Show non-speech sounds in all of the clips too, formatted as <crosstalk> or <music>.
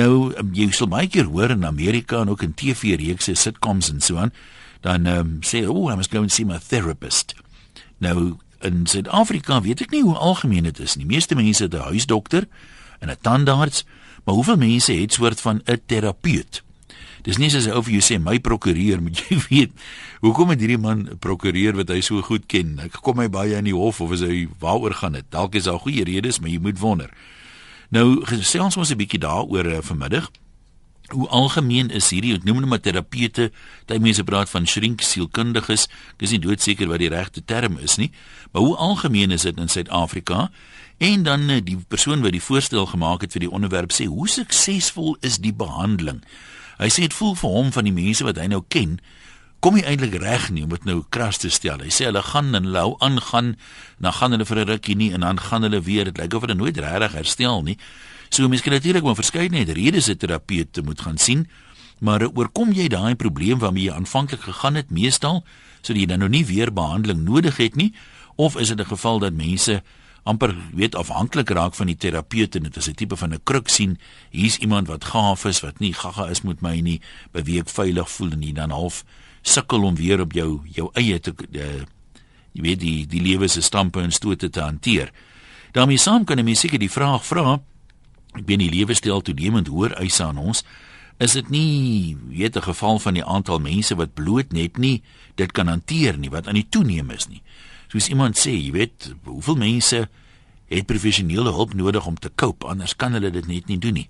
Nou jy sal baie keer hoor in Amerika en ook in TV-reekse, sitcoms en so aan, dan um, sê, "Oh, I must go and see my therapist." Nou in Suid-Afrika weet ek nie hoe algemeen dit is nie. Meeste mense het 'n huisdokter en 'n tandarts, maar hoeveel mense het soort van 'n terapeut? Dis nie soos of jy sê my prokureur, <laughs> moet jy weet. Hoekom het hierdie man 'n prokureur wat hy so goed ken? Ek kom my baie in die hof of is hy waaroor gaan dit? Dalk is daar goeie redes, maar jy moet wonder. Nou gesels ons 'n bietjie daaroor uh, vanmiddag. Hoe algemeen is hierdie ek noem net terapeute, daai mense praat van shrink sielkundiges, dis nie doodseker wat die regte term is nie, maar hoe algemeen is dit in Suid-Afrika? En dan eh, die persoon wat die voorstel gemaak het vir die onderwerp sê, hoe suksesvol is die behandeling? Hy sê dit voel vir hom van die mense wat hy nou ken, kom hy eintlik reg nie om dit nou kras te stel. Hy sê hulle gaan en hulle hou aangaan, dan gaan hulle vir 'n rukkie nie en dan gaan hulle weer. Dit lyk of hulle nooit regtig herstel nie. So mens kan natuurlik maar verskeidenheid redes se terapeute moet gaan sien, maar oorkom jy daai probleem waarmee jy aanvanklik gegaan het meestal sodat jy dan nou nie weer behandeling nodig het nie of is dit 'n geval dat mense amper weet afhanklik raak van die terapeut en dit is 'n tipe van 'n kruk sien hier's iemand wat gaaf is wat nie gaga is met my nie beweeg veilig voel en nie dan half sukkel om weer op jou jou eie te uh, jy weet die die lewe se stampe en stote te hanteer. daarmee saam kan 'n mens seker die vraag vra ek ben die lewenstyl toenemend hoër eise aan ons. Is dit nie weet 'n geval van die aantal mense wat bloot net nie dit kan hanteer nie wat aan die toeneem is nie? Soos iemand sê jy weet hoeveel mense het professionele hulp nodig om te cope anders kan hulle dit net nie doen nie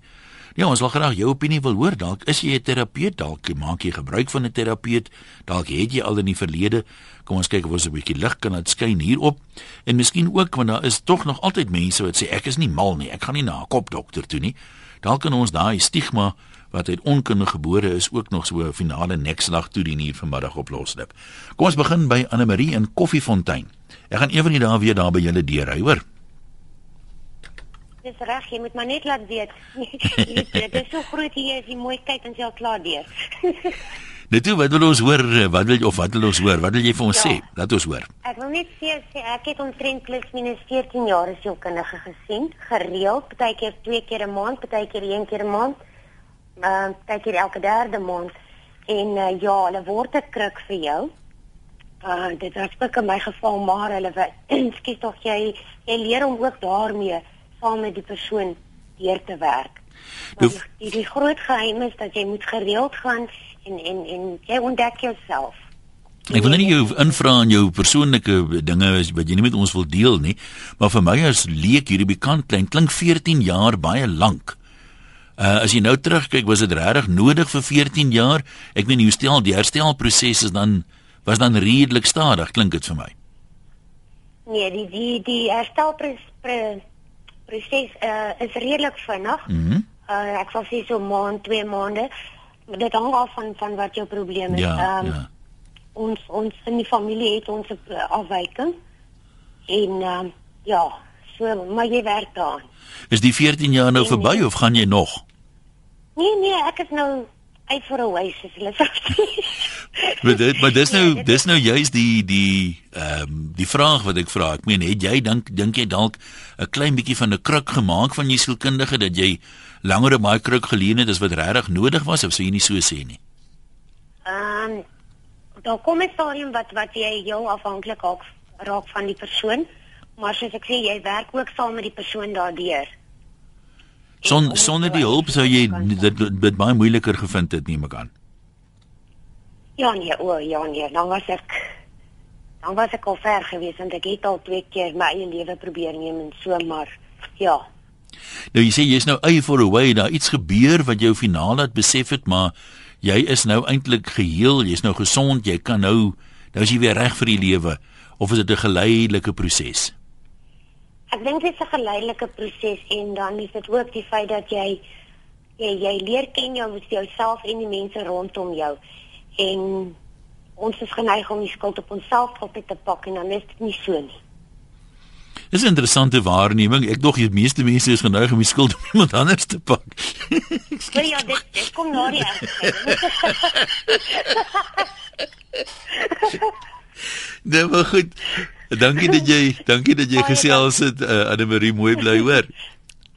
Ja, ons wil graag jou opinie wil hoor. Dalk is jy 'n terapeut, dalk maak jy gebruik van 'n terapeut, dalk het jy al in die verlede. Kom ons kyk of ons 'n bietjie lig kan laat skyn hierop. En miskien ook want daar is tog nog altyd mense wat sê ek is nie mal nie, ek gaan nie na 'n kopdokter toe nie. Dalk kan ons daai stigma wat uit onkunde gebore is ook nog so 'n finale nekslag toe die hier vanmiddag oplos het. Kom ons begin by Anne Marie in Koffiefontein. Ek gaan eendag daar weer daar by julle deur ry, hoor. Dis reg, jy moet maar net laat weet. <laughs> <laughs> Dit is so groot hier as jy mooi kyk en jy al klaar deur. Net toe, wat wil ons hoor? Wat wil jy of wat wil ons hoor? Wat wil jy vir ons ja. sê? Laat ons hoor. Ek wil net sê, sê ek het omtrent plus minus 14 jaar as sielkundige gesien, gereeld, partykeer twee keer 'n maand, partykeer een keer 'n maand. Ehm uh, partykeer elke derde maand. En uh, ja, hulle word 'n kruk vir jou. Uh dit was ook in my geval maar hulle <clears throat> skiet tog jy jy leer om ook daarmee saam met die persoon deur te werk. Die, die die groot geheim is dat jy moet gereeld gaan en en en jy ontdek jouself. Ek wil nie jou invra aan jou persoonlike dinge wat jy nie met ons wil deel nie, maar vir my as leek hierdie bekant klein klink 14 jaar baie lank. Uh as jy nou terugkyk, was dit regtig nodig vir 14 jaar? Ek meen hoe stel die herstelproses is dan was dan redelik stadig klink dit vir my. Nee, die die die herstelproses proses uh, is redelik vinnig. Mm -hmm. uh, ek sal sê so maand, 2 maande. Dit hang af van van wat jou probleem is. Ja, um, ja. Ons ons in die familie het ons 'n afwyking. En uh, ja, so maar jy werk daaraan. Is die 14 jaar nou verby of gaan jy nog? Nee nee, ek is nou uit vir 'n oasis, hulle sê. Maar dit maar dis nou nee, dis nou juist die die ehm um, die vraag wat ek vra. Ek meen, het jy dink dink jy dalk 'n klein bietjie van 'n kruk gemaak van jy sielkundige dat jy langer op my kruk geleen het as wat regtig nodig was of sou jy nie so sê nie? Ehm um, daar kom 'n stadium wat wat jy jou afhanklik raak raak van die persoon, maar soos ek sê, jy werk ook saam met die persoon daardeur. Son sonder die hulp sou jy dit dit baie moeiliker gevind het nie mekaan. Ja nee, o ja nee, dan was ek dan was ek al ver gewees en ek het al twee keer my eie lewe probeer neem en so maar ja. Nou jy sê jy's nou eye for a way, daar iets gebeur wat jou finaal het besef het, maar jy is nou eintlik geheel, jy's nou gesond, jy kan nou nou is jy weer reg vir die lewe of is dit 'n geleidelike proses? Ek dink dit is 'n geleidelike proses en dan is dit ook die feit dat jy jy, jy leer ken jou jouself en die mense rondom jou. En ons is geneig om die skuld op onsself te pak en dan is dit nie so nie. Dis 'n interessante waarneming. Ek dog die meeste mense is geneig om die skuld op iemand anders te pak. <laughs> Ja, ja, dit, dit kom na die egskeiding. Nee, maar goed. Dankie dat jy, dankie dat jy gesels het, uh, Anne Marie, mooi bly hoor.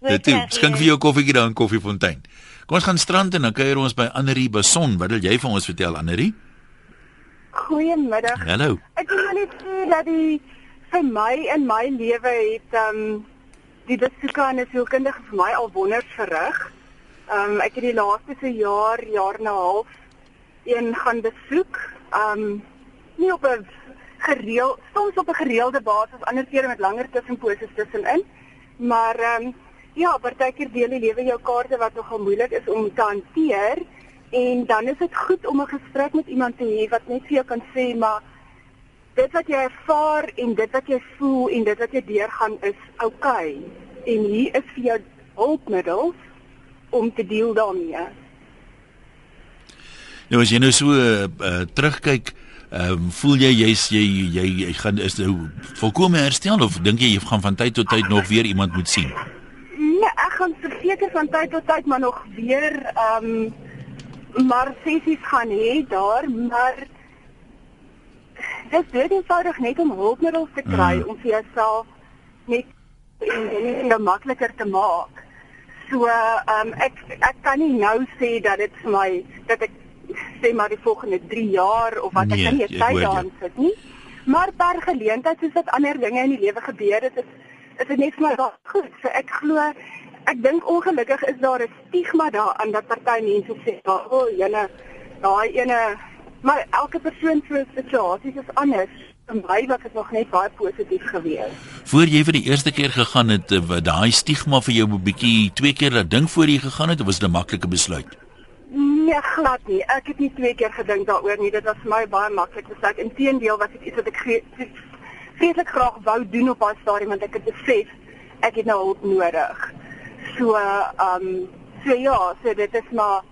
Dit. Skink vir jou koffieetjie daar in Koffiefontein. Kom ons gaan strand en dan kuier ons by Annerie Bason. Wat wil jy vir ons vertel Annerie? Goeiemiddag. Hallo. Ek wil net sê dat die vir my in my lewe het ehm um, die besoeke aan 'n sielkundige vir my al wonders verrig. Ehm um, ek het die laaste se jaar, jaar en 'n half een gaan besoek. Ehm um, nie op 'n gereeld soms op 'n gereelde basis, ander kere met langer tussenposes tussenin. Maar ehm um, ja, partykeer deel die lewe jou kaarte wat nogal moeilik is om te hanteer en dan is dit goed om 'n gesprek met iemand te hê wat net vir jou kan sê maar dit wat jy ervaar en dit wat jy voel en dit wat jy deurgaan is oukei okay. en hier is vir jou hulpmiddels om te deel daarmee. Nou as jy nou so uh, terugkyk, ehm um, voel jy jy's jy jy jy gaan is nou volkome herstel of dink jy jy gaan van tyd tot tyd nog weer iemand moet sien? Seker van tyd tot tyd maar nog weer ehm um, maar sessies gaan hê daar, maar dit is eenvoudig net om hulpmiddels te kry mm. om vir jouself net en dinge makliker te maak. So ehm um, ek ek kan nie nou sê dat dit vir my dat ek sê maar die volgende 3 jaar of wat nee, ek kan nie tyd daarin sit nie. Maar per geleentheid soos wat ander dinge in die lewe gebeur het, is is dit net vir my baie goed. So ek glo ek dink ongelukkig is daar 'n stigma daaraan dat party mense sê, "O, oh, jene, daai ene Maar elke persoon se situasie is anders. Vir my was dit nog net baie positief geweest. Voor jy vir die eerste keer gegaan het, eh, wat daai stigma vir jou 'n bietjie twee keer dat ding voor jy gegaan het, of was dit 'n maklike besluit? Nee, glad nie. Ek het nie twee keer gedink daaroor nie. Dit was vir my baie maklik. Was inteendeel was dit iets wat ek vreeslik graag wou doen op daai stadium want ek het besef ek het nou hulp nodig. So, ehm um, so ja, so dit is maar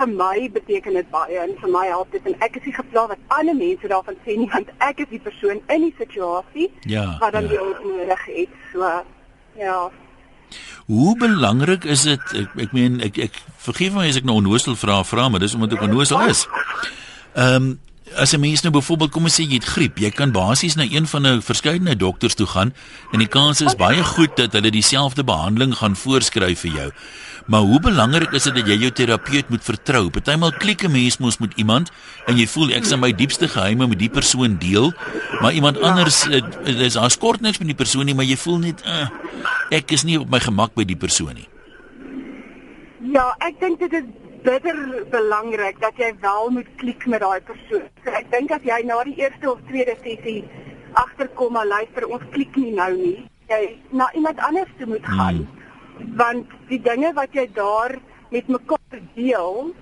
vir my beteken dit baie en vir my help dit en ek is nie gepla wat ander mense daarvan sê nie want ek is die persoon in die situasie ja, wat dan ja. die hulp nodig het. So ja. Hoe belangrik is dit ek ek meen ek ek vergeef my as ek nou onnoosel vra vra maar dis omdat ek onnoosel is. Ehm um, as 'n mens nou byvoorbeeld kom ons sê jy het griep, jy kan basies na een van 'n verskeidenheid dokters toe gaan en die kans is baie goed dat hulle dieselfde behandeling gaan voorskryf vir jou. Maar hoe belangrik is dit dat jy jou terapeut moet vertrou? Partymal klik 'n mens mos met iemand en jy voel ek sal my diepste geheime met die persoon deel, maar iemand ja. anders is daar skort niks met die persoon nie, maar jy voel net uh, ek is nie op my gemak by die persoon nie. Ja, ek dink dit is bitter belangrik dat jy wel moet klik met daai persoon. So ek dink as jy na die eerste of tweede sessie agterkom maar luister, ons klik nie nou nie. Jy na iemand anders toe moet gaan. Hmm want die dinge wat jy daar met mekaar deel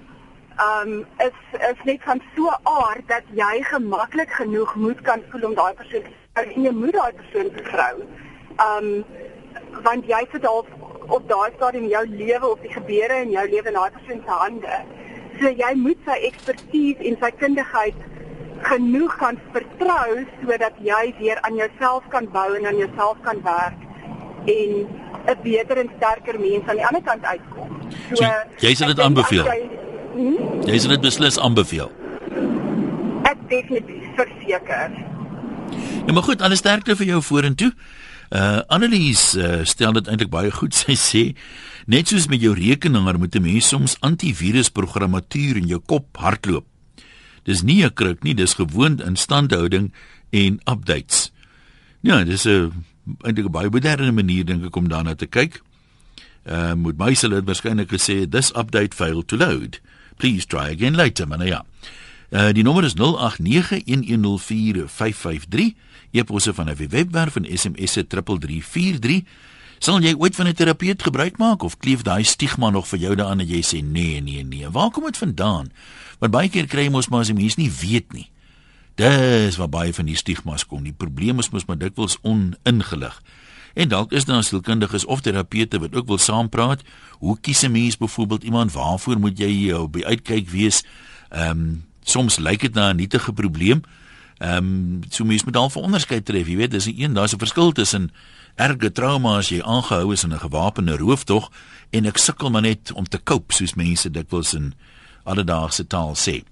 um is is net van so aard dat jy gemaklik genoeg moet kan voel om daai persoon en jy moet daai persoon vertrou. Um want jy sit al op daai stadium jou lewe of die gebeure in jou lewe in daai persoon se hande. So jy moet sy ekspertise en sy kundigheid genoeg kan vertrou sodat jy weer aan jouself kan bou en aan jouself kan werk en 'n beter en sterker mens aan die ander kant uitkom. So, so jy sal dit aanbeveel. Jy, hmm? jy sal dit beslis aanbeveel. Ek definitief verseker. Ja, maar goed, alles sterkte vir jou vorentoe. Uh Annelies uh, stel dit eintlik baie goed. <laughs> Sy sê net soos met jou rekenaar moet 'n mens soms antivirusprogrammatuur in jou kop hardloop. Dis nie 'n kruk nie, dis gewoond instandhouding en updates. Ja, dis 'n eintlik 'n baie moderne manier dink ek om daarna te kyk. Uh, moet my sal dit waarskynlik gesê this update failed to load. Please try again later, man. Ja. Uh, die nommer is 0891104553. E-posse van 'n webwerf en SMS'e 3343. Sal jy ooit van 'n terapeut gebruik maak of kleef daai stigma nog vir jou daaraan dat jy sê nee, nee, nee. Waar kom dit vandaan? Want baie keer kry jy mos maar as jy mens nie weet nie. Dis waar baie van die stigmas kom. Die probleem is mos maar dikwels oningelig. En dalk is daar sielkundiges of terapeute wat ook wil saampraat. Hoe kies 'n mens byvoorbeeld iemand waarvoor moet jy op die uitkyk wees? Ehm um, soms lyk dit na 'n nietige probleem. Ehm um, so mens moet dan 'n onderskeid tref, jy weet, dis 'n een, daar's 'n verskil tussen erge trauma as jy aangehou is in 'n gewapende rooftog en ek sukkel maar net om te cope soos mense dikwels in alledaagse taal sê.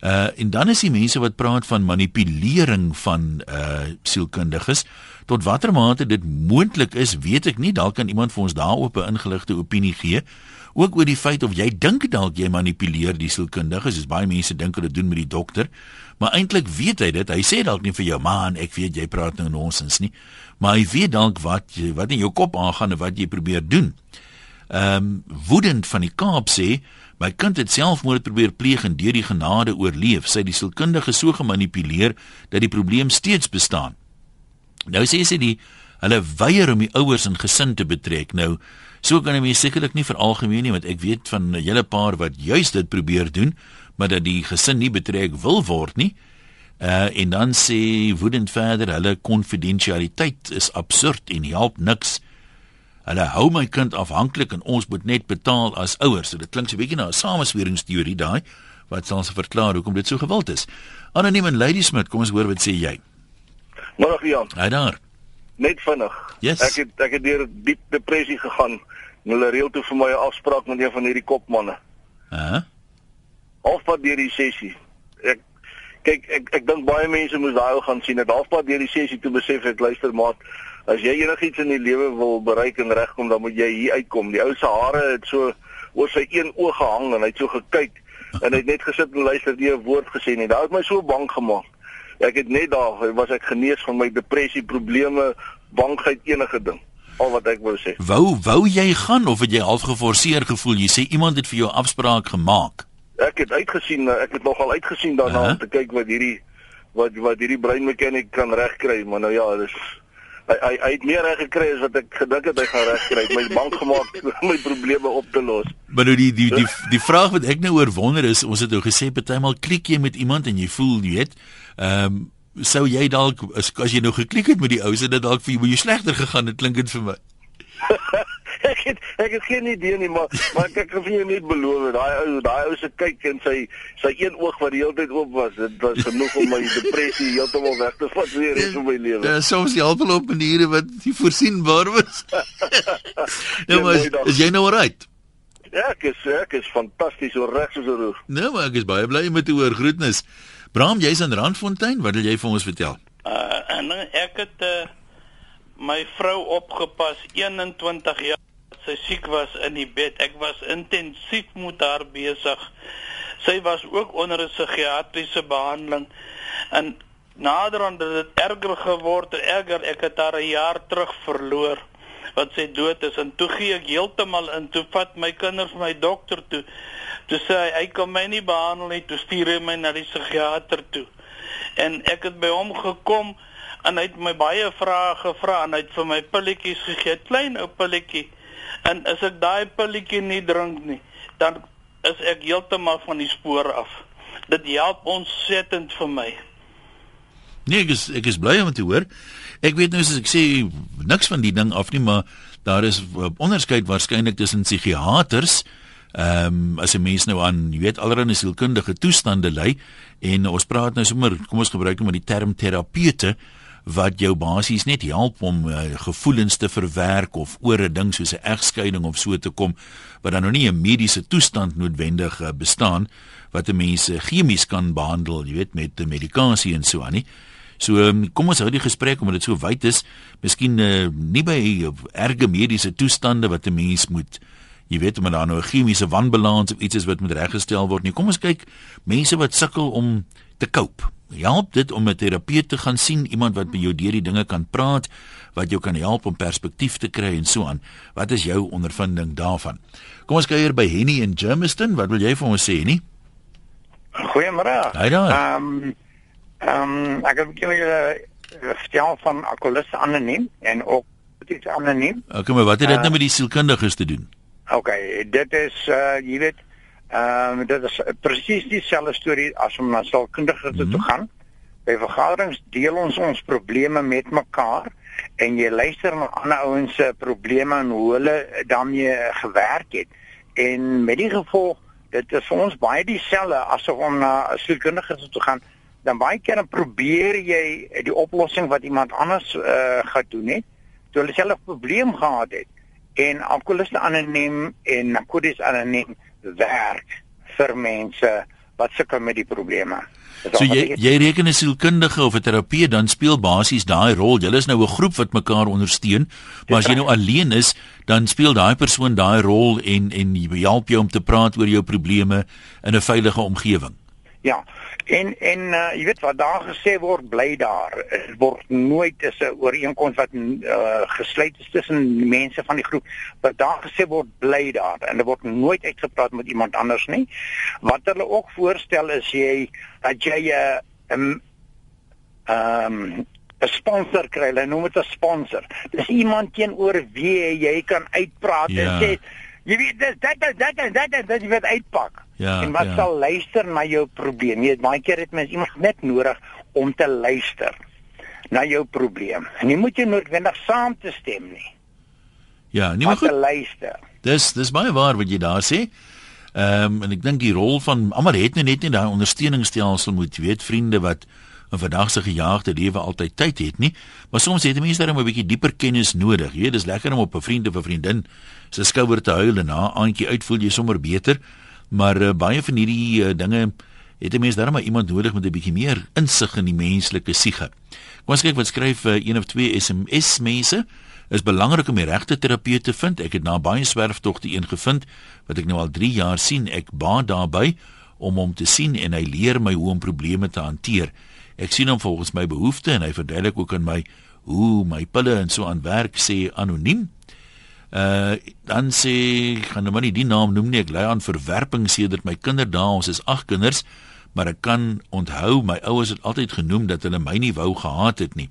Uh en dan is die mense wat praat van manipulering van uh sielkundiges. Tot watter mate dit moontlik is, weet ek nie. Dalk kan iemand vir ons daarop 'n ingeligte opinie gee. Ook oor die feit of jy dink dalk jy manipuleer die sielkundiges, soos baie mense dink hulle doen met die dokter. Maar eintlik weet hy dit. Hy sê dalk nie vir jou man, ek weet jy praat nou nonsens nie. Maar hy weet dalk wat wat in jou kop aangaan en wat jy probeer doen. Ehm um, woedend van die Kaap sê My kind het selfmoord probeer pleeg en deur die genade oorleef. Het die sielkundige so gemanipuleer dat die probleem steeds bestaan. Nou sê sy die hulle weier om die ouers en gesin te betrek. Nou so kan jy mens sekerlik nie veralgemeen nie want ek weet van 'n hele paar wat juist dit probeer doen, maar dat die gesin nie betrek wil word nie. Uh en dan sê woedend verder, hulle konfidensialiteit is absurd en help niks. Hulle hou my kind afhanklik en ons moet net betaal as ouers. So dit klink so 'n bietjie na 'n samesweringsteorie daai wat sal se verklaar hoekom dit so gewild is. Anoniem en Lady Smith, kom ons hoor wat sê jy. Môre Jan. Hy daar. Net vinnig. Yes. Ek het ek het deur diep depressie gegaan. Hulle reël toe vir my 'n afspraak met een van hierdie kopmanne. Hæ? Uh -huh. Halfpad deur die sessie. Ek kyk ek ek dink baie mense moes daai ou gaan sien. Ek halfpad deur die sessie toe besef ek luister maat as jy enigiets in die lewe wil bereik en regkom, dan moet jy hier uitkom. Die ou se hare het so oor sy een oog gehang en hy het so gekyk <laughs> en hy het net gesit en luister nie 'n woord gesê nie. Dit het my so bang gemaak. Ek het net daar was ek genees van my depressie, probleme, bangheid, enige ding. Al wat ek wou sê. Wou wou jy gaan of het jy half geforseer gevoel? Jy sê iemand het vir jou afspraak gemaak. Ek het uitgesien, ek het nogal uitgesien daarna uh -huh. om te kyk wat hierdie wat wat hierdie breinmekaniek kan regkry, maar nou ja, dis hy hy, hy het meer reg gekry as wat ek gedink het hy gaan reg kry. My bank gemaak <laughs> my probleme op te los. Maar nou die die die die vraag wat ek nou oor wonder is, ons het nou gesê partymal klik jy met iemand en jy voel jy weet, ehm um, sou jy dalk as, as jy nou geklik het met die ou se dit dalk vir jou slegter gegaan het klink dit vir my. <laughs> ek het ek het geen idee nie maar maar ek kan vir jou net beloof daai ou daai ou se kyk en sy sy een oog wat die hele tyd oop was dit was genoeg om my depressie heeltemal weg te vat weer in my lewe. Ja soms help op maniere wat nie voorsienbaar was. <laughs> Ja maar is, is jy nou reg ja ek is ek is fantasties so reg soos 'n roer. Nee maar ek is baie bly om te hoor groetnis Bram jy's in Randfontein wat wil jy vir ons vertel uh en ek het uh, my vrou opgepas 21 jaar sy siek was in die bed. Ek was intensief met haar besig. Sy was ook onder 'n psigiatriese behandeling en naderhand het dit erger geword, erger. Ek het haar 'n jaar terug verloor wat sy dood is en toe gee ek heeltemal in toe vat my kinders my dokter toe. Toe sê hy hy kan my nie behandel nie, toe stuur hy my na die psigiater toe. En ek het by hom gekom en hy het my baie vrae gevra en hy het vir my pilletjies gegee, klein ou pilletjie. En as ek daai pilletjie nie drink nie, dan is ek heeltemal van die spoor af. Dit help ontsettend vir my. Nee, ek is ek is bly om te hoor. Ek weet nou as ek sê niks van die ding af nie, maar daar is onderskeid waarskynlik tussen psigiaters Ehm um, as 'n mens nou aan, jy weet, allerlei sielkundige toestande ly en ons praat nou sommer, kom ons gebruik nou maar die term terapeute wat jou basies net help om uh, gevoelens te verwerk of oor 'n ding soos 'n egskeiding of so te kom wat dan nog nie 'n mediese toestand noodwendig uh, bestaan wat 'n mens uh, chemies kan behandel, jy weet met medikasie en so aan nie. So um, kom ons hou die gesprek omdat dit so wyd is, miskien uh, nie by uh, erge mediese toestande wat 'n mens moet jy weet omdat daar nou 'n chemiese wanbalans of iets is wat moet reggestel word nie. Kom ons kyk mense wat sukkel om te cope help dit om 'n terapeut te gaan sien, iemand wat by jou deur die dinge kan praat, wat jou kan help om perspektief te kry en so aan. Wat is jou ondervinding daarvan? Kom ons kyk hier by Henny in Germiston. Wat wil jy vir ons sê, nie? Goeiemôre. Hi daar. Ehm um, ehm um, ek het julle vertel van alkoholiste anoniem en ook iets anoniem. Okay, maar wat het dit uh, nou met die sielkundiges te doen? Okay, dit is uh jy weet Ehm um, dit is presies dieselfde storie as om na saalkundige toe mm -hmm. te gaan. By vergaderings deel ons ons probleme met mekaar en jy luister na ander ouens se probleme en hoe hulle daarmee gewerk het. En met die gevolg dit is vir ons baie dieselfde as om na 'n sielkundige toe gaan. Dan baie keer dan probeer jy die oplossing wat iemand anders uh, gedoen het, toe hulle self 'n probleem gehad het. En alkoholiste anoniem en narkoties anoniem werk vir mense wat sukkel met die probleme. So jy jy reken 'n sielkundige of 'n terapeut dan speel basies daai rol. Julle is nou 'n groep wat mekaar ondersteun, maar as jy nou alleen is, dan speel daai persoon daai rol en en help jou om te praat oor jou probleme in 'n veilige omgewing. Ja. En en uh, jy weet wat daar gesê word bly daar. Dit word nooit is 'n ooreenkoms wat uh, gesluit is tussen mense van die groep. Wat daar gesê word bly daar en dit word nooit uitgepraat met iemand anders nie. Wat hulle ook voorstel is jy dat jy 'n uh, ehm um, 'n sponsor kry. Hulle noem dit 'n sponsor. Dis iemand teenoor wie jy kan uitpraat ja. en sê jy weet dis dit dit dit dit dit jy weet uitpak. Ja, en wat ja. sal luister na jou probleem? Jy weet baie keer het mens iemand net nodig om te luister na jou probleem. En jy moet jy noodwendig saam te stem nie. Ja, nie maar goed. te luister. Dis dis baie waar wat jy daar sê. Ehm um, en ek dink die rol van almal het nou net nie daai ondersteuningsstelsel moet weet vriende wat in vandag se gejaagde lewe altyd tyd het nie, maar soms het mense daarom 'n bietjie dieper kennis nodig. Jy weet, dis lekker om op 'n vriend of 'n vriendin se skouer te huil en na aandjie uitvoel jy sommer beter. Maar uh, baie van hierdie uh, dinge het 'n mens daarom maar iemand nodig met 'n bietjie meer insig in die menslike siege. Kom ons kyk wat skryf uh, een of twee SMS mense. Is belangrik om die regte terapeut te vind. Ek het na baie swerftogte een gevind wat ek nou al 3 jaar sien. Ek baat daarbey om hom te sien en hy leer my hoe om probleme te hanteer. Ek sien hom volgens my behoeftes en hy verduidelik ook aan my hoe my pille en so aan werk sê anoniem. Uh dan sê ek gaan nou maar nie die naam noem nie. Ek lei aan verwerping sedert my kinderdae. Ons is 8 kinders, maar ek kan onthou my ouers het altyd genoem dat hulle my nie wou gehaat het nie.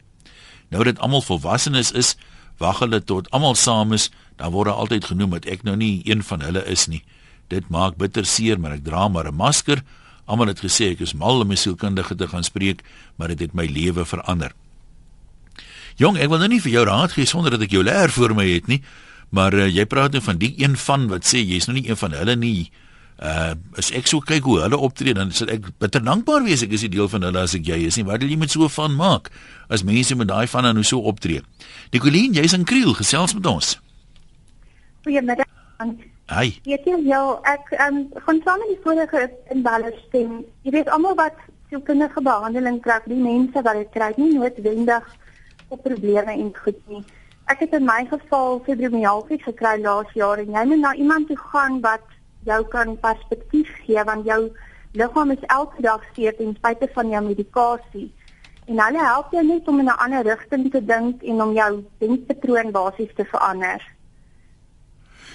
Nou dat almal volwassenes is, wag hulle tot almal saam is, dan word daar altyd genoem dat ek nou nie een van hulle is nie. Dit maak bitter seer, maar ek dra maar 'n masker. Almal het gesê ek is mal om 'n sielkundige te gaan spreek, maar dit het my lewe verander. Jong, ek wil nou nie vir jou raad gee sonder dat ek jou leer voor my het nie, maar uh, jy praat nou van die een van wat sê jy's nou nie een van hulle nie. Uh as ek so kyk hoe hulle optree dan sal ek bitter dankbaar wees ek is 'n deel van hulle as ek jy is nie. Wat wil jy met so van maak as mense met daai van nou so optree? Nicoline, jy's in Kriel, gesels met ons. Goeiemiddag. Hi. Weet jy wel, ek um, gaan saam met die vorige inbeller stem. Jy weet almal wat sielkundige behandeling kry, die mense wat dit kry, nie noodwendig op probleme en goed nie. Ek het in my geval fibromialgie gekry laas jaar en jy moet na iemand toe gaan wat jou kan perspektief gee want jou liggaam is elke dag seer ten spyte van jou medikasie. En hulle help jou net om in 'n ander rigting te dink en om jou denkpatroon basies te verander.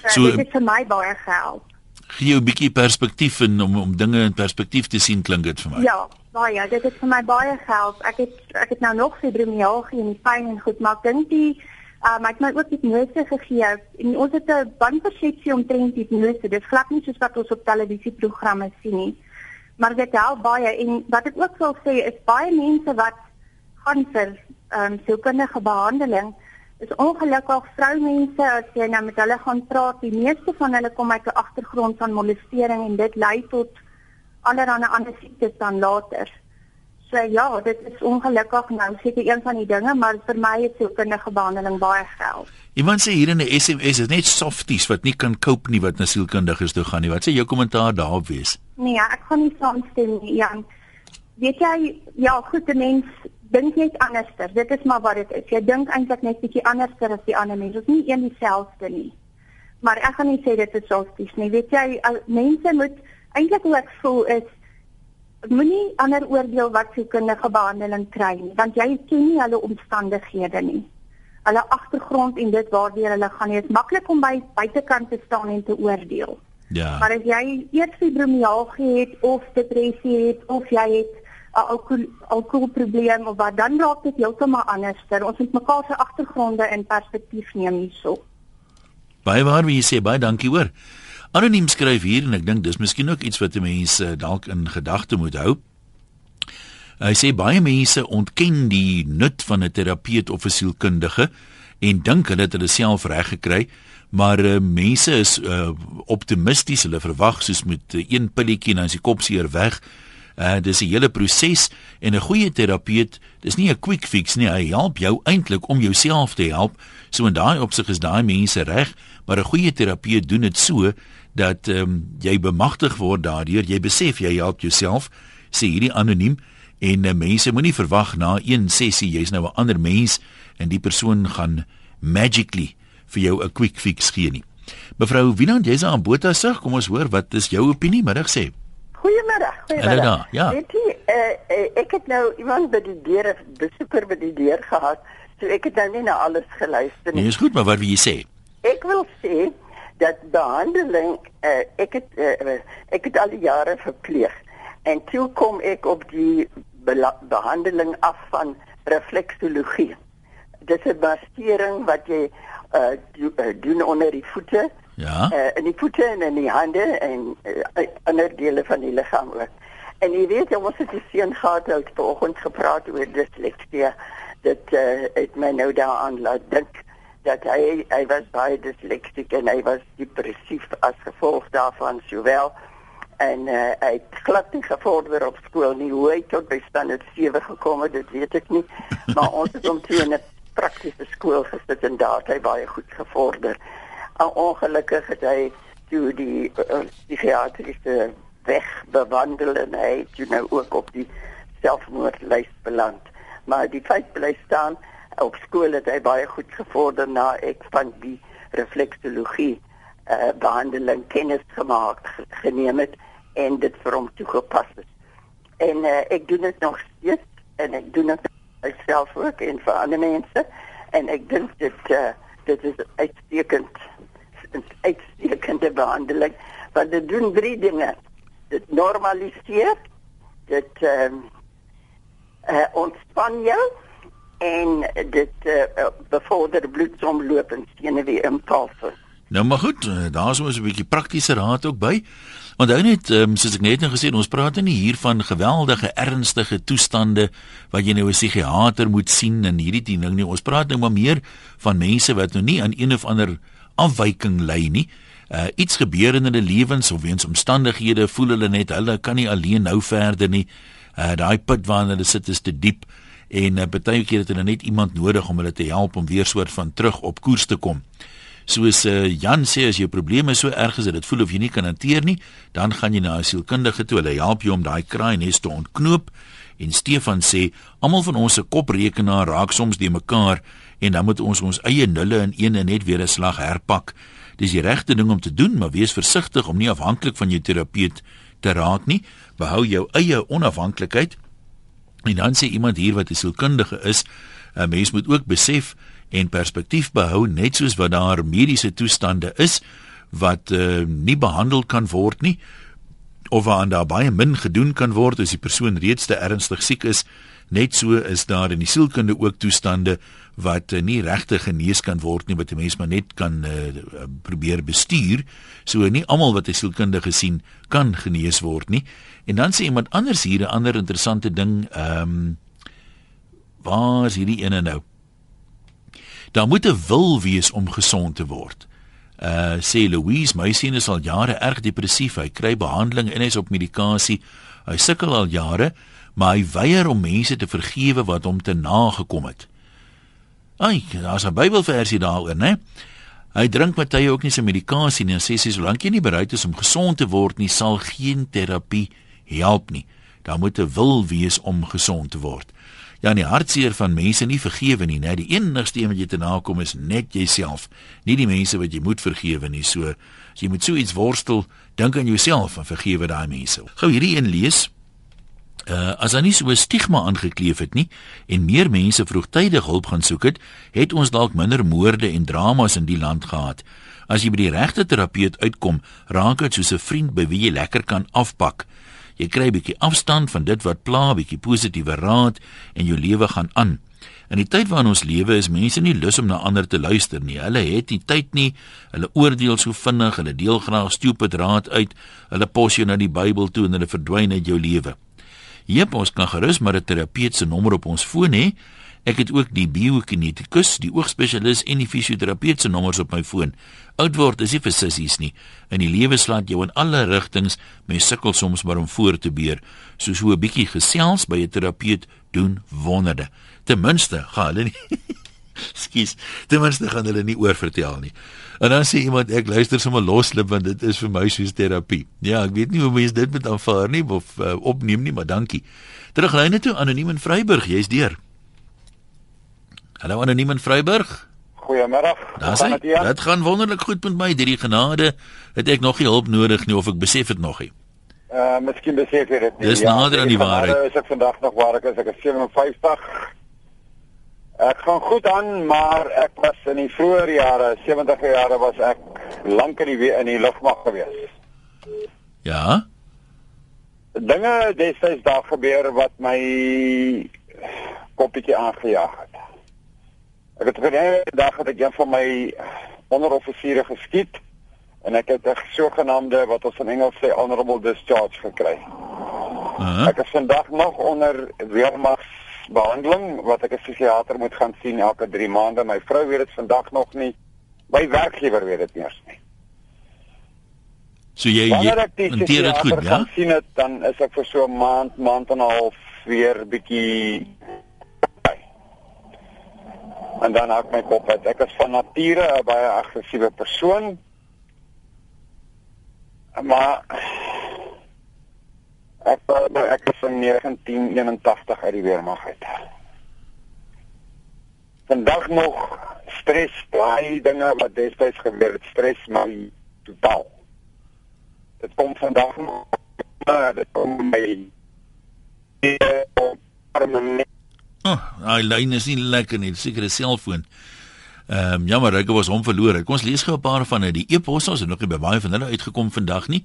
So- dit het vir my baie gehelp. Gee jou 'n bietjie perspektief in om om dinge in perspektief te sien klink dit vir my. Ja, baie. Dit het vir my baie gehelp. Ek het ek het nou nog fibromialgie en die pyn en goed, maar ek dink die um, ek het my ook hipnose gegee. En ons het 'n bandpersepsie omtrent hipnose. Dit glad nie soos wat ons op televisieprogramme sien nie. Maar dit help baie en wat ek ook wil sê is baie mense wat gaan vir ehm um, sielkundige behandeling is ongelukkig vroumense as jy nou met hulle gaan praat, die meeste van hulle kom uit 'n agtergrond van molestering en dit lei tot allerlei ander siektes dan later. So ja, dit is ongelukkig nou seker een van die dinge, maar vir my het sielkundige behandeling baie gehelp. Iemand sê hier in 'n SMS is net softies wat nie kan cope nie wat na sielkundiges toe gaan nie. Wat sê jou kommentaar daarop wees? Nee, ek gaan nie saamstem nie, Jan. Weet jy, ja, goed, 'n mens dink net anderster. Dit is maar wat dit is. Jy dink eintlik net bietjie anderster as die ander mense. Ons is nie een dieselfde nie. Maar ek gaan nie sê dit is softies nie. Weet jy, al- mense moet eintlik hoe ek voel is moenie ander oordeel wat sielkundige behandeling kry nie, want jy ken nie hulle omstandighede nie. Hulle agtergrond en dit waardeur hulle gaan. Dit is maklik om by buitekant te staan en te oordeel. Ja. Maar as jy eers fibromialgie het of depressie het of jy het 'n alkohol alkoholprobleem of wat dan raak dit heeltemal anders. Ons moet mekaar se agtergronde in perspektief neem hierso. Baie waar wie sê baie dankie hoor. Anoniem skryf hier en ek dink dis miskien ook iets wat mense dalk in gedagte moet hou. Hy sê baie mense ontken die nut van 'n terapeut of 'n sielkundige en dink hulle het hulle self reg gekry, maar uh, mense is uh, optimisties, hulle verwag soos met uh, een pilletjie dan is die kop seer weg. Uh dis 'n hele proses en 'n goeie terapeut, dis nie 'n quick fix nie. Hy help jou eintlik om jouself te help. So in daai opsig is daai mense reg, maar 'n goeie terapeut doen dit so dat ehm um, jy bemagtig word daardeur. Jy besef jy help jouself. Sê hierdie anoniem en uh, mense moenie verwag na een sessie jy's nou 'n ander mens en die persoon gaan magically vir jou 'n quick fix gee nie. Mevrou Winand, jy's aan Botha sig. Kom ons hoor wat is jou opinie middag sê. Goeiemiddag. Goeiemiddag. Ja. Weet jy, uh, uh, ek het nou iemand by die deur besoeker by die deur gehad. So ek het nou nie na alles geluister nie. Nee, is goed, maar wat wil jy sê? Ek wil sê dat behandeling uh, ek het uh, ek het al die jare verpleeg en toe kom ek op die behandeling af van refleksologie. Dit is 'n bastering wat jy uh, do, uh, doen onder die voete. Ja. Uh, in die voete en in die hande en uh, ander dele van die liggaam ook. En jy weet, ons het die seun gehad het vanoggend gepraat oor disleksie. Dit uh, het my nou daaraan laat dink dat hy hy was baie disleksiek en hy was depressief as gevolg daarvan sowel en uh, hy het glad nie gevorder op skool nie hoe hy tot by standaard 7 gekom het dit weet ek nie maar ons het hom toe in 'n praktiese skool gesit en daar het hy baie goed gevorder en ongelukkig het hy toe die uh, psigiatriese weg bewandel en hy het nou ook op die selfmoordlys beland maar die feit bly staan op skool het hy baie goed gevorder na ek van die refleksologie uh, behandeling kennis gemaak geneem het en dit vir hom toegepas het. En uh, ek doen dit nog steeds en ek doen dit self ook en vir ander mense en ek dink dit uh, dit is uitstekend uitstekende behandeling want dit doen drie dinge. Dit normaliseer, dit ehm um, uh, ontspan jou en dit uh, bevorder bloedsomloop en senuweeimpulse. Nou maar goed, eh, daar's ons 'n bietjie praktiese raad ook by. Onthou net, um, soos ek net nou gesê het, ons praat nie hier van geweldige ernstige toestande wat jy nou 'n psigiater moet sien en hierdie ding nie. Ons praat nou maar meer van mense wat nou nie aan een of ander afwyking ly nie. Uh iets gebeur in hulle lewens of weens omstandighede voel hulle net hulle kan nie alleen nou verder nie. Uh daai put waarin hulle sit is te diep en uh, baie keer het hulle net iemand nodig om hulle te help om weer soort van terug op koers te kom. Soos uh, Jan sê as jou probleme so erg is dat dit voel of jy nie kan hanteer nie, dan gaan jy na 'n sielkundige toe. Hulle help jou om daai kraai nes te ontknoop. En Stefan sê, almal van ons se koprekenaar raak soms die mekaar en dan moet ons ons eie nulle in een net weer 'n slag herpak. Dis die regte ding om te doen, maar wees versigtig om nie afhanklik van jou terapeut te raak nie. Behou jou eie onafhanklikheid En dan sê iemand hier wat 'n sielkundige is, 'n mens moet ook besef en perspektief behou net soos wat daar mediese toestande is wat uh, nie behandel kan word nie of waar daar baie min gedoen kan word as die persoon reeds te ernstig siek is. Net so is daar in die sielkunde ook toestande wat uh, nie regtig genees kan word nie, wat 'n mens maar net kan uh, probeer bestuur. So nie almal wat 'n sielkundige sien kan genees word nie. En dan sê iemand anders hier 'n ander interessante ding, ehm um, waar is hierdie ene nou? Daar moet 'n wil wees om gesond te word. Uh sê Louise, my seun is al jare erg depressief. Hy kry behandeling en hy's op medikasie. Hy sukkel al jare, maar hy weier om mense te vergewe wat hom te nagekom het. Ai, daar's 'n Bybelversie daaroor, né? Hy drink hy ook nie sy medikasie nie en sê sy solank jy nie bereid is om gesond te word nie, sal geen terapie help nie. Daar moet 'n wil wees om gesond te word. Ja, die hartseer van mense nie vergewe nie, net die enigste een wat jy te nakom is net jouself, nie die mense wat jy moet vergewe nie. So as jy met so iets worstel, dink aan jouself en vergewe daai mense. Gou hierdie een lees. Uh, as daar nie so 'n stigma aangekleef het nie en meer mense vroegtydig hulp gaan soek het, het ons dalk minder moorde en dramas in die land gehad. As jy by die regte terapeut uitkom, raak dit soos 'n vriend by wie jy lekker kan afpak. Jy kry 'n bietjie afstand van dit wat pla, 'n bietjie positiewe raad en jou lewe gaan aan. In die tyd waarin ons lewe is mense nie lus om na ander te luister nie. Hulle het nie tyd nie. Hulle oordeel so vinnig, hulle deel graag stupid raad uit. Hulle pos jou na die Bybel toe en hulle verdwyn uit jou lewe. Jep, ons kan gerus maar 'n terapeut se nommer op ons foon hê. Ek het ook die biokinetikus, die oogspesialis en die fisioterapeut se nommers op my foon. Oud word is nie vir sissies nie. In die lewe slaat jou in alle rigtings, mens sukkel soms maar om voor te beer. So so 'n bietjie gesels by 'n terapeut doen wonderde. Ten minste, gaan hulle nie <laughs> <laughs> Skus. Ten minste gaan hulle nie oor vertel nie. En dan sê iemand ek luister sommer loslip want dit is vir my soos terapie. Ja, ek weet nie hoe mense dit met aanvaar nie of uh, opneem nie, maar dankie. Teruglyne toe anoniem in Vryburg, jy's deur. Hallo anoniem in Vryburg. Goeiemôre. Dit gaan wonderlik goed met my. Hierdie genade het ek nog nie hulp nodig nie of ek besef dit nog nie. Uh miskien besef jy dit nie. Dis ja, nader aan die waarheid. Is ek vandag nog waar ek is? Ek is 57. Ek gaan goed aan, maar ek was in die vroeë jare, 70e jare was ek lank in die in die lugmag gewees. Ja. Dinge destyds daar gebeur wat my koppietjie aangejaag het. Ek het 'n dag het ek een van my onderoffisiere geskiet en ek het 'n sogenaamde wat ons in Engels sê honorable discharge gekry. Uh -huh. Ek is vandag nog onder weermagsbehandeling wat ek 'n psigiater moet gaan sien elke 3 maande. My vrou weet dit vandag nog nie. My werkgewer weet dit nie eens nie. So jy hanteer dit goed, ja? sien dit dan is ek vir so 'n maand, maand en 'n half weer bietjie en dan hak my kop uit. Ek is van nature 'n baie aggressiewe persoon. Maar ek ek is van 1981 uit die weermag uit. Vandag nog stres baie dinge wat destyds gebeur het, stres my totaal. Dit kom vandag nog maar dit kom my die permanent Oh, hy lyn is nie lekker nie, seker 'n selfoon. Ehm um, jammer, ek was hom verloor. Kom ons lees gou 'n paar van die e-posse, ons het nog nie by baie van hulle uitgekom vandag nie.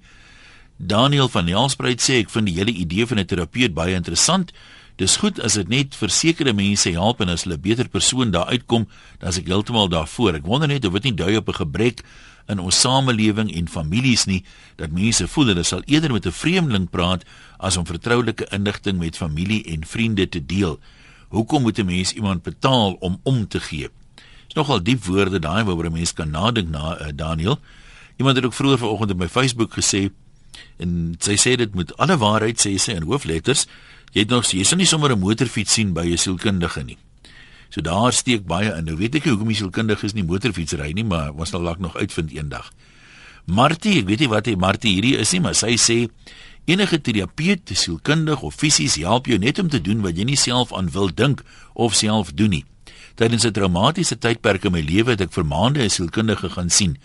Daniel van Nelspruit sê ek vind die hele idee van 'n terapeut baie interessant. Dis goed as dit net vir sekere mense help en as hulle beter persoon daar uitkom, dan is ek heeltemal daarvoor. Ek wonder net of dit nie dui op 'n gebrek in ons samelewing en families nie dat mense voel hulle sal eerder met 'n vreemdeling praat as om vertroulike inligting met familie en vriende te deel. Hoekom moet 'n mens iemand betaal om om te gee? Dis nogal diep woorde daai waaroor 'n mens kan nadink na uh, Daniel. Iemand het ook vroeër vanoggend op my Facebook gesê en sy sê dit met alle waarheid sê sy in hoofletters, jy het nog jy sien nie sommer 'n motorfiets sien by 'n sielkundige nie. So daar steek baie in. Nou weet ek nie hoekom die sielkundiges nie motorfiets ry nie, maar ons sal dalk nog uitvind eendag. Martie, ek weet nie wat hy Martie hierdie is nie, maar sy sê Enige terapeut, sielkundig of fisies help jou net om te doen wat jy nie self aan wil dink of self doen nie. Tydens 'n traumatiese tydperk in my lewe het ek vir maande 'n sielkundige gaan sien.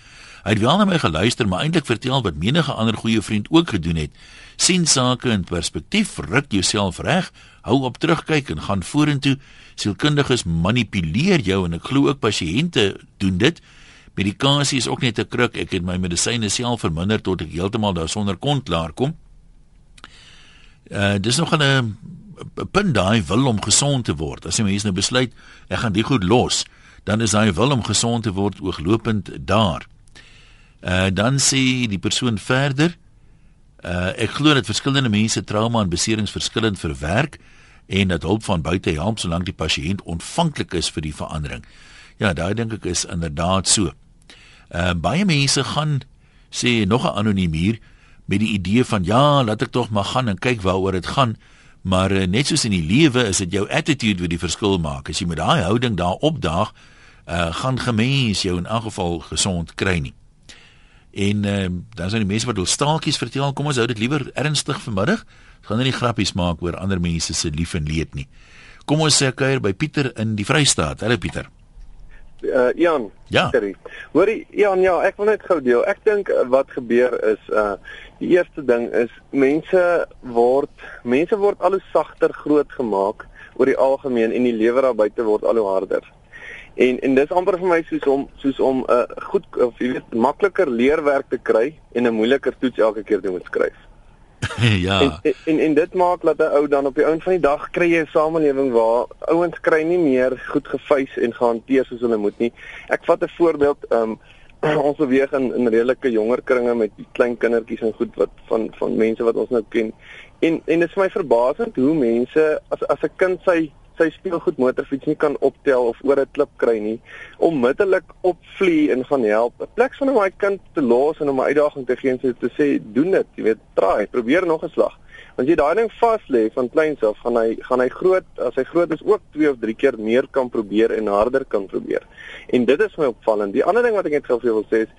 Hy het wel na my geluister, maar eintlik vertel wat menige ander goeie vriend ook gedoen het. sien sake in perspektief, ruk jouself reg, hou op terugkyk en gaan vorentoe. Sielkundiges manipuleer jou en ek glo ook pasiënte doen dit. Medikasie is ook net 'n kruk. Ek het my medisyne self verminder tot ek heeltemal daarsonder kon klaarkom. Uh dis nog 'n punt daai wil om gesond te word. As jy mense nou besluit ek gaan dit goed los, dan is daai wil om gesond te word ooglopend daar. Uh dan sê die persoon verder uh ek glo dat verskillende mense trauma en beserings verskillend verwerk en dat hulp van buite help solank die pasiënt ontvanklik is vir die verandering. Ja, daai dink ek is inderdaad so. Uh baie mense gaan sê nog 'n anoniem hier met die idee van ja, laat ek tog maar gaan en kyk waaroor dit gaan. Maar uh, net soos in die lewe is dit jou attitude wat die verskil maak. As jy met daai houding daar opdaag, uh, gaan gemens jou in elk geval gesond kry nie. En uh, dan is daar die mense wat wil staaltjies vertel. Kom ons hou dit liewer ernstig vanmiddag. Ons gaan nie grappies maak oor ander mense se lief en leed nie. Kom ons sê kuier by Pieter in die Vrystaat. Hallo Pieter uh, Jan. Ja. Hoorie Jan, ja, ek wil net gou deel. Ek dink uh, wat gebeur is uh die eerste ding is mense word mense word al hoe sagter groot gemaak oor die algemeen en die lewe daar buite word al hoe harder. En en dis amper vir my soos om soos om 'n uh, goed of jy weet makliker leerwerk te kry en 'n moeiliker toets elke keer te moet skryf. <laughs> ja. En, en en dit maak dat 'n ou dan op die ouen van die dag kry jy 'n samelewing waar ouens kry nie meer goed gefeis en gehanteer soos hulle moet nie. Ek vat 'n voorbeeld, um, <clears throat> ons beweeg in in redelike jonger kringe met klein kindertjies en goed wat van van mense wat ons nou ken. En en dit is vir my verbasend hoe mense as as 'n kind sy sy speelgoed motorfiets nie kan optel of oor 'n klip kry nie, onmiddellik opvlie en gaan help. 'n Plek van om my kind te los en om 'n uitdaging te gee en te sê doen dit, jy weet, try, probeer nog 'n slag. Want jy daai ding vas lê van kleins af, gaan hy gaan hy groot as hy groot is ook 2 of 3 keer meer kan probeer en harder kan probeer. En dit is my opvallend. Die ander ding wat ek net gou wil sê is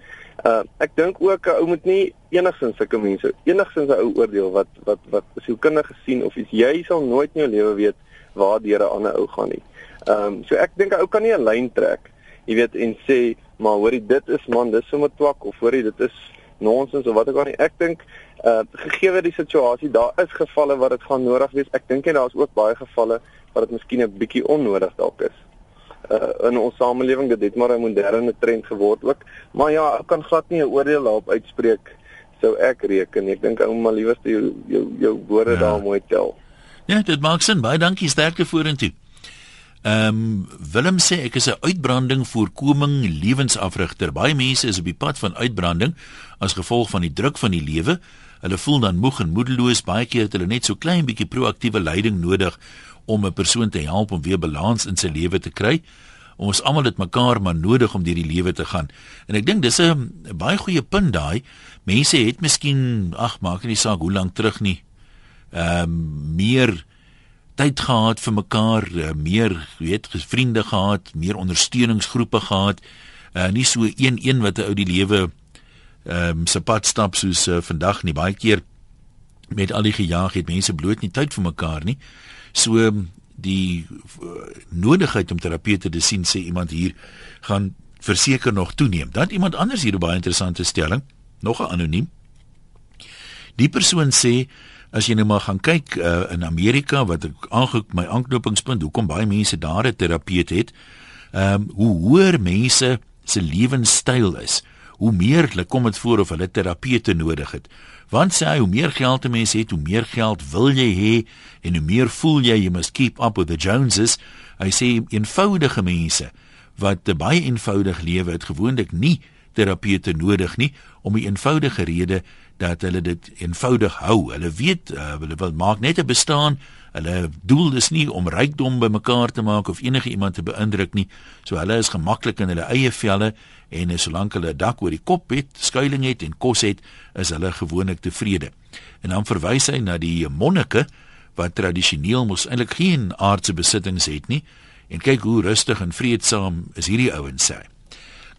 uh ek dink ook 'n ou moet nie enigsins sulke mense enigsins 'n ou oordeel wat wat wat sielkundige gesien of iets jy sal nooit in jou lewe weet waar deur 'n ander ou gaan nie. Ehm um, so ek dink 'n ou kan nie 'n lyn trek, jy weet en sê maar hoorie dit is man, dis sommer twak of hoorie dit is nonsens of wat ek al nie. Ek dink uh gegee die situasie, daar is gevalle wat dit gaan nodig wees. Ek dink en daar's ook baie gevalle wat dit miskien 'n bietjie onnodig dalk is. Uh in ons samelewing dit het maar 'n moderne trend geword ook. Maar ja, ek kan glad nie 'n oordeel daarop uitspreek sou ek reken. Ek dink ou maar liewerste jou jou jou woorde ja. daar mooi tel. Ja, dit maak sin. Baie dankie sterkte vorentoe. Ehm um, Willem sê ek is 'n uitbranding voorkoming lewensafrigter. Baie mense is op die pad van uitbranding as gevolg van die druk van die lewe. Hulle voel dan moeg en moedeloos. Baie keer het hulle net so klein bietjie proaktiewe leiding nodig om 'n persoon te help om weer balans in sy lewe te kry. Ons almal het mekaar maar nodig om deur die lewe te gaan. En ek dink dis 'n baie goeie punt daai. Mense het miskien ag, maak nie saak hoe lank terug nie. Ehm um, meer tyd gehad vir mekaar, uh, meer weet vriende gehad, meer ondersteuningsgroepe gehad. Uh nie so een een wat 'n ou die lewe ehm um, se pad stap soos uh, vandag nie. Baie keer met al die gejaag het mense bloot nie tyd vir mekaar nie. So um, die uh, nodigheid om terapeute te sien sê iemand hier gaan verseker nog toeneem. Dan iemand anders hier 'n baie interessante stelling, nog 'n anoniem. Die persoon sê as jy nou maar gaan kyk uh, in Amerika wat ek aangekoop my aanknopingspunt hoekom baie mense daar 'n terapeut het ehm um, hoe hoër mense se lewenstyl is hoe meer hulle kom dit voor of hulle terapeute nodig het. Want sê hy hoe meer geld 'n mens het hoe meer geld wil jy hê en hoe meer voel jy you must keep up with the joneses. Hy sê eenvoudige mense wat 'n baie eenvoudig lewe het gewoonlik nie terapeute nodig nie om 'n eenvoudige rede dat hulle dit eenvoudig hou. Hulle weet uh, hulle wil maak net 'n bestaan. Hulle doel is nie om rykdom bymekaar te maak of enige iemand te beïndruk nie. So hulle is gemaklik in hulle eie velle en solank hulle 'n dak oor die kop het, skuilings het en kos het, is hulle gewoonlik tevrede. En dan verwys hy na die monnike wat tradisioneel mos eintlik geen aardse besittings het nie en kyk hoe rustig en vreedsaam is hierdie ouens sê.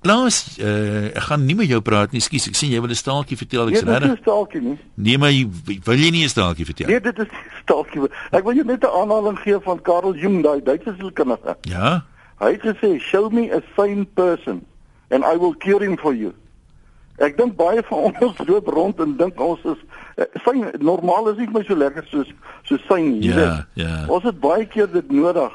Klaas, uh, ek gaan nie met jou praat nie. Ekskuus, ek sien jy wil 'n staaltjie vertel. Ek's. Nee, dit is 'n staaltjie nie. Nee, maar jy, wil jy nie 'n staaltjie vertel? Nee, dit is 'n staaltjie. Ek wil jou net 'n aanhaling gee van Carl Jung, daai Duitse sielkundige. Ja. Hy het gesê, "Show me a sane person and I will cure him for you." Ek dink baie van <laughs> ons loop rond en dink ons is fyn, uh, normaal is nie my so lekker soos so syn nie. Ja, ja. Ons het baie keer dit nodig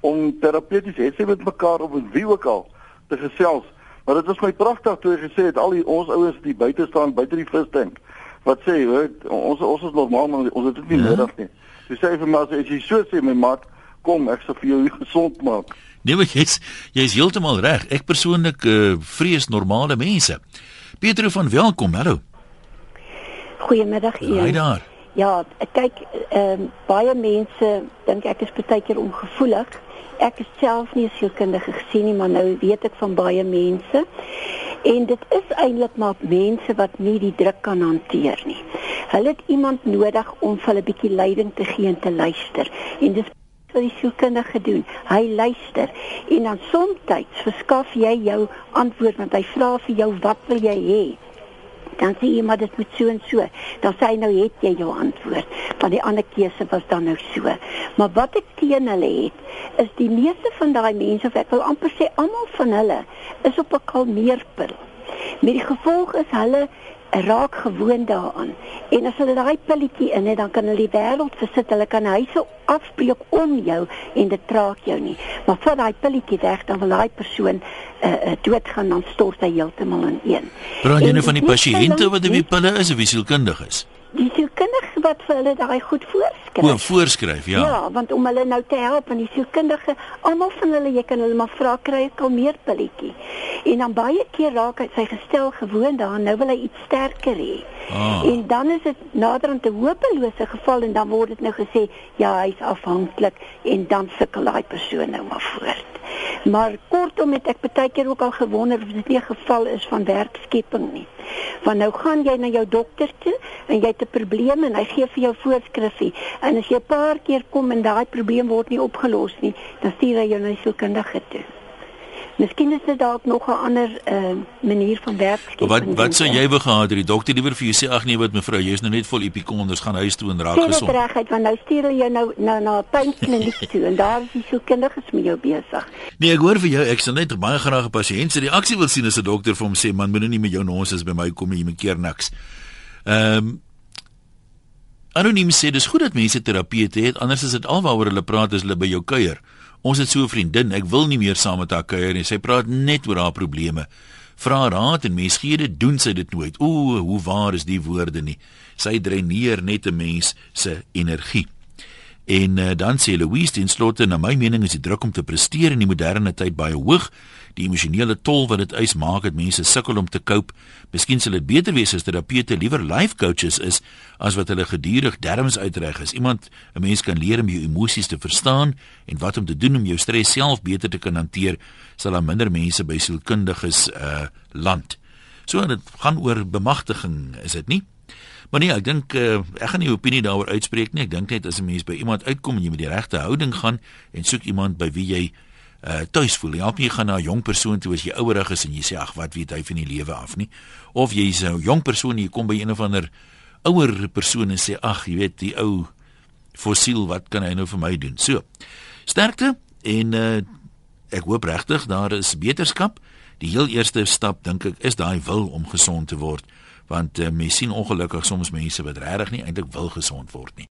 om terapeuties hetsy met mekaar of met wie ook al te gesels. Maar dit was my pragtig toe hy gesê het al die ons ouens die buite staan buite die vistank. Wat sê jy? Ons ons is normaal maar ons het dit nie ja. nodig nie. Jy sê vir my as jy so sê my maat, kom ek sal vir jou <laughs> gesond maak. Nee, maar jy's jy's heeltemal reg. Ek persoonlik uh, vrees normale mense. Pietro van welkom. Hallo. Goeiemiddag hier. Haai daar. Ja, kyk, ehm uh, baie mense dink ek is baie keer ongevoelig ek self nie sielkundige gesien nie, maar nou weet ek van baie mense. En dit is eintlik maar mense wat nie die druk kan hanteer nie. Hulle het iemand nodig om vir hulle 'n bietjie leiding te gee en te luister. En dis wat die sielkundige doen. Hy luister en dan soms verskaf jy jou antwoord want hy vra vir jou wat wil jy hê? Dan sê jy maar dit moet so en so. Dan sê hy nou het jy jou antwoord. Want die ander keuse was dan nou so. Maar wat ek teen hulle het, is die meeste van daai mense of ek wil amper sê almal van hulle is op 'n kalmeerpil. Met die gevolg is hulle raak gewoond daaraan. En as hulle daai pilletjie in het, dan kan hulle die wêreld versit. Hulle kan huise afbreek om jou en dit traak jou nie. Maar vir daai pilletjie weg, dan wil daai persoon uh, uh, doodgaan dan stort hy heeltemal in een. Praat jy nou van die pasiënte wat op die pille is of wie sielkundig is? Die sielkundige wat vir hulle daai goed voorskryf. O, voorskryf, ja. Ja, want om hulle nou te help en die sielkundige, almal van hulle, jy kan hulle maar vra kry 'n kalmeerpilletjie. En dan baie keer raak hy sy gestel gewoond daaraan, nou wil hy iets sterker hê. Ah. En dan is dit naderhand 'n hopelose geval en dan word dit nou gesê, ja, hy's afhanklik en dan sukkel daai persoon nou maar voort. Maar kortom het ek baie keer ook al gewonder of dit nie 'n geval is van werkskepping nie. Want nou gaan jy na jou dokter toe en jy het 'n probleem en hy gee vir jou voorskrifie. En as jy 'n paar keer kom en daai probleem word nie opgelos nie, dan stuur hy jou na die sielkundige toe. Miskien is dit dalk nog 'n ander uh, manier van werk. Wat wat sou jy wou gehad het die dokter liewer vir jou sê ag nee wat mevrou jy is nou net vol epikonders gaan huis toe en raak gesond. dit regheid want nou stuur hulle jou nou na na 'n pynkliniek toe en daar is die sielkundiges met jou besig. Nee, ek hoor vir jou ek sal net baie graag 'n pasiënt se reaksie wil sien as 'n dokter vir hom sê man moenie nie met jou nonsens by my kom nie, jy moet keer niks. Ehm um, Anoniem sê dis goed dat mense terapeute het, anders is dit alwaaroor hulle praat as hulle by jou kuier. Ons het so 'n vriendin, ek wil nie meer saam met haar kuier nie. Sy praat net oor haar probleme. Vra raad en mens gee dit doen sy dit nooit. O, hoe waar is die woorde nie. Sy dreineer net 'n mens se energie. En uh, dan sê Louise ten slotte na my mening is die druk om te presteer in die moderne tyd baie hoog. Die emosionele tol wat dit eis maak dat mense sukkel om te cope. Miskien sal dit beter wees as terapeute liewer life coaches is as wat hulle gedurig derms uitreg is. Iemand 'n mens kan leer om jou emosies te verstaan en wat om te doen om jou stres self beter te kan hanteer, sal daar minder mense by sielkundiges uh land. So dit gaan oor bemagtiging, is dit nie? Maar nee, ek dink uh, ek gaan nie 'n opinie daaroor uitspreek nie. Ek dink net as 'n mens by iemand uitkom en jy met die regte houding gaan en soek iemand by wie jy uh tuis voel. Help jy gaan na 'n jong persoon toe as jy ouerig is en jy sê ag, wat weet hy van die lewe af nie? Of jy is 'n jong persoon en jy kom by een of ander ouer persoon en sê ag, jy weet die ou fossiel, wat kan hy nou vir my doen? So. Sterkte en uh ek hoop regtig daar is beterskap. Die heel eerste stap dink ek is daai wil om gesond te word want uh, mens sien ongelukkig soms mense wat regtig nie eintlik wil gesond word nie.